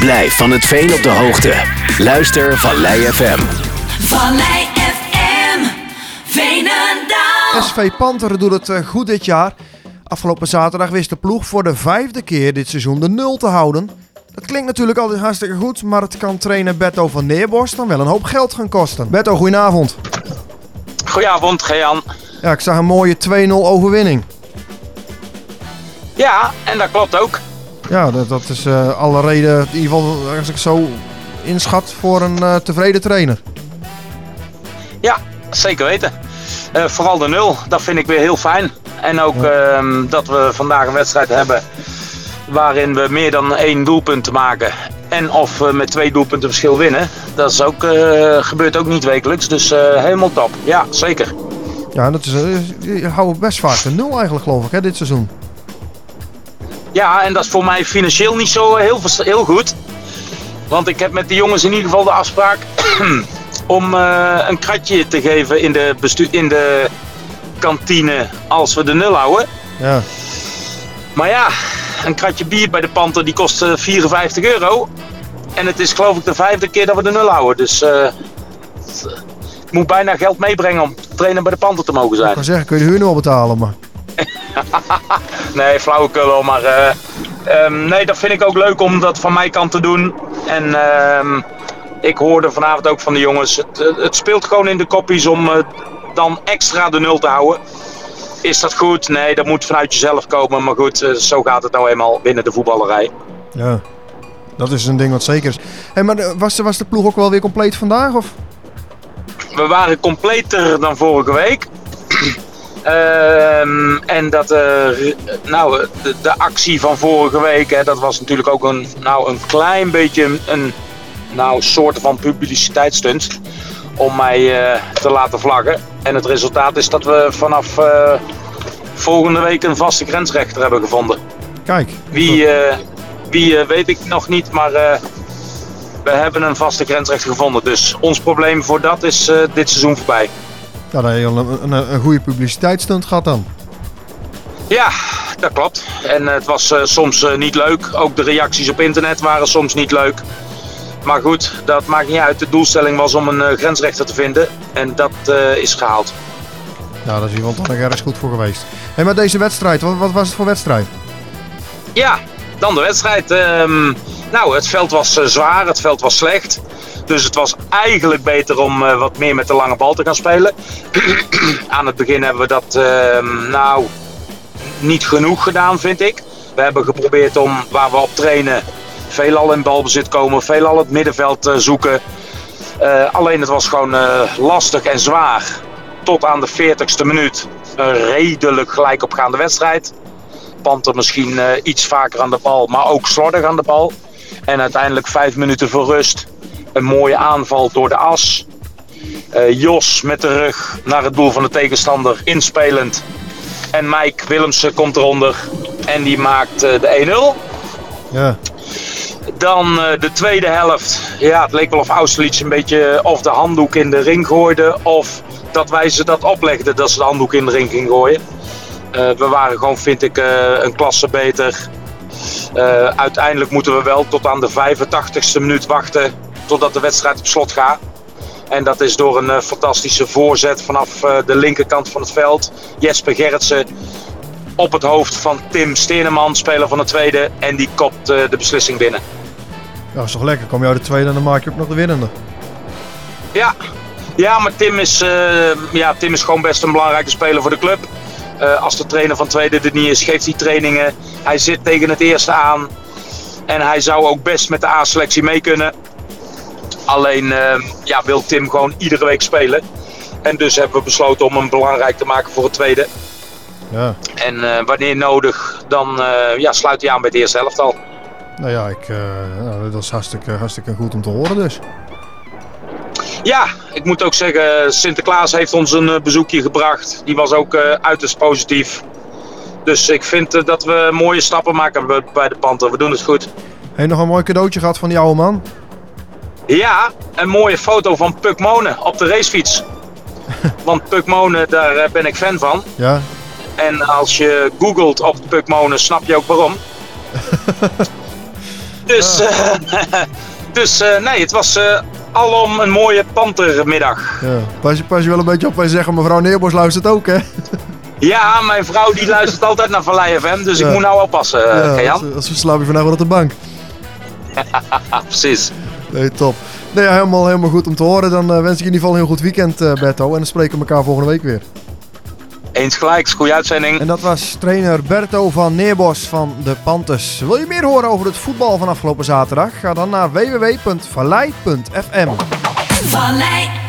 Blijf van het veen op de hoogte. Luister Vallei FM. Vallei FM, Veenendaal. SV Panther doet het eh, goed dit jaar. Afgelopen zaterdag wist de ploeg voor de vijfde keer dit seizoen de nul te houden. Dat klinkt natuurlijk altijd hartstikke goed, maar het kan trainer Berto van Neerborst dan wel een hoop geld gaan kosten. Berto, goedenavond. Goedenavond, Gean. Ja, ik zag een mooie 2-0 overwinning. Ja, en dat klopt ook. Ja, dat, dat is eh, alle reden, in ieder geval als ik zo inschat, voor een eh, tevreden trainer. Ja, zeker weten. Eh, vooral de nul, dat vind ik weer heel fijn. En ook ehm, dat we vandaag een wedstrijd hebben waarin we meer dan één doelpunt maken. En of we met twee doelpunten verschil winnen. Dat is ook, gebeurt ook niet wekelijks. Dus helemaal top. Ja, zeker. Ja, dat is, je houdt best vaak de nul eigenlijk, geloof ik, hè, dit seizoen. Ja, en dat is voor mij financieel niet zo heel, vers- heel goed. Want ik heb met de jongens in ieder geval de afspraak om eh, een kratje te geven in de, in de kantine als we de nul houden. Ja, Maar ja, een kratje bier bij de Panter die kost eh, 54 euro. En het is geloof ik de vijfde keer dat we de nul houden. Dus eh, het, eh, ik moet bijna geld meebrengen om trainer bij de Panter te mogen ik zijn. kan zeggen, kun je de huur nog betalen, maar... Nee, flauwekul wel, maar eh, ehm, nee, dat vind ik ook leuk om dat van mijn kant te doen. En ehm, ik hoorde vanavond ook van de jongens, het, het speelt gewoon in de koppies om eh, dan extra de nul te houden. Is dat goed? Nee, dat moet vanuit jezelf komen. Maar goed, eh, zo gaat het nou eenmaal binnen de voetballerij. Ja, dat is een ding wat zeker is. Hey, maar was, de- was de ploeg ook wel weer compleet vandaag? Of? We waren completer dan vorige week. Ehm, en dat, eh, nou, de, de actie van vorige week, hè, dat was natuurlijk ook een, nou, een klein beetje een, een nou, soort van publiciteitsstunt om mij eh, te laten vlaggen. En het resultaat is dat we vanaf eh, volgende week een vaste grensrechter hebben gevonden. Kijk. Wie, eh, wie eh, weet ik nog niet, maar eh, we hebben een vaste grensrechter gevonden. Dus ons probleem voor dat is eh, dit seizoen voorbij. Ja, dan heb je al een, een, een goede publiciteitsstunt gehad dan. Ja, dat klopt. En eh, het was eh, soms eh, niet leuk. Ook de reacties op internet waren soms niet leuk. Maar goed, dat maakt niet uit. De doelstelling was om een grensrechter te vinden. En dat is gehaald. Nou, daar is iemand toch nog ergens goed voor geweest. Hey, maar deze wedstrijd, wat, wat was het voor wedstrijd? Ja, dan de wedstrijd. Ehm, nou, het veld was zwaar, het veld was slecht. Dus het was eigenlijk beter om eh, wat meer met de lange bal te gaan spelen. Aan het begin hebben we dat ehm, nou niet genoeg gedaan, vind ik. We hebben geprobeerd om waar we op trainen veelal in balbezit komen, veelal het middenveld eh, zoeken. Eh, alleen het was gewoon lastig en zwaar. Tot aan de 40ste minuut. Een redelijk gelijkopgaande wedstrijd. Panther misschien iets vaker aan de bal, maar ook slordig aan de bal. En uiteindelijk vijf minuten voor rust. Een mooie aanval door de as. Eh, Jos met de rug naar het doel van de tegenstander, inspelend. En Mike Willemsen komt eronder en die maakt eh, de 1-0. Ja, Dan eh, de tweede helft. Ja, het leek wel of Austerlitz een beetje of de handdoek in de ring gooide. Of dat wij ze dat oplegden dat ze de handdoek in de ring gingen gooien. We waren gewoon, vind ik, een klasse beter. Uiteindelijk moeten we wel tot aan de 85ste minuut wachten. Totdat de wedstrijd op slot gaat. En dat is door een eh, fantastische voorzet vanaf eh, de linkerkant van het veld. Jesper Gerritsen op het hoofd van Tim Steeneman, speler van de tweede. En die kopt eh, de beslissing binnen. ja is toch lekker. Kom uit de tweede en dan maak je ook nog de winnende. Ja, ja maar Tim is, ja, Tim is gewoon best een belangrijke speler voor de club. Als de trainer van tweede er niet is, geeft hij trainingen. Hij zit tegen het eerste aan. En hij zou ook best met de A-selectie mee kunnen. Alleen eh, ja, wil Tim gewoon iedere week spelen. En dus hebben we besloten om hem belangrijk te maken voor het tweede. Ja, En eh, wanneer nodig, dan eh, ja, sluit hij aan bij het eerste elftal. nou ja, ik, nou, dat is hartstikke, hartstikke goed om te horen dus. Ja, ik moet ook zeggen, Sinterklaas heeft ons een bezoekje gebracht. Die was ook uiterst positief. Dus ik vind dat we mooie stappen maken bij- bij de Panther. We doen het goed. Heb je nog een mooi cadeautje gehad van die oude man? Ja, een mooie foto van Puk Monen op de racefiets. Want Puk Monen, daar eh, ben ik fan van. Ja, En als je googelt op Puk Monen, snap je ook waarom. Dus, eh, dus eh, nee, het was eh, alom een mooie pantermiddag. Ja. Pas, je, pas je wel een beetje op wij zeggen, mevrouw Neerbos luistert ook, hè? Ja, mijn vrouw die luistert altijd naar Vallei FM, dus Ja. ik moet nou oppassen, uh, ja, als, we slaap je vandaag wel op de bank. Ah, precies. Nee, top. Nee, helemaal, helemaal goed om te horen. Dan eh, wens ik in ieder geval een heel goed weekend, eh Berto. En dan spreken we elkaar volgende week weer. Eens gelijk, goede uitzending. En dat was trainer Berto van Neerbos van de Panthers. Wil je meer horen over het voetbal van afgelopen zaterdag? Ga dan naar www.vallei.fm. Vallei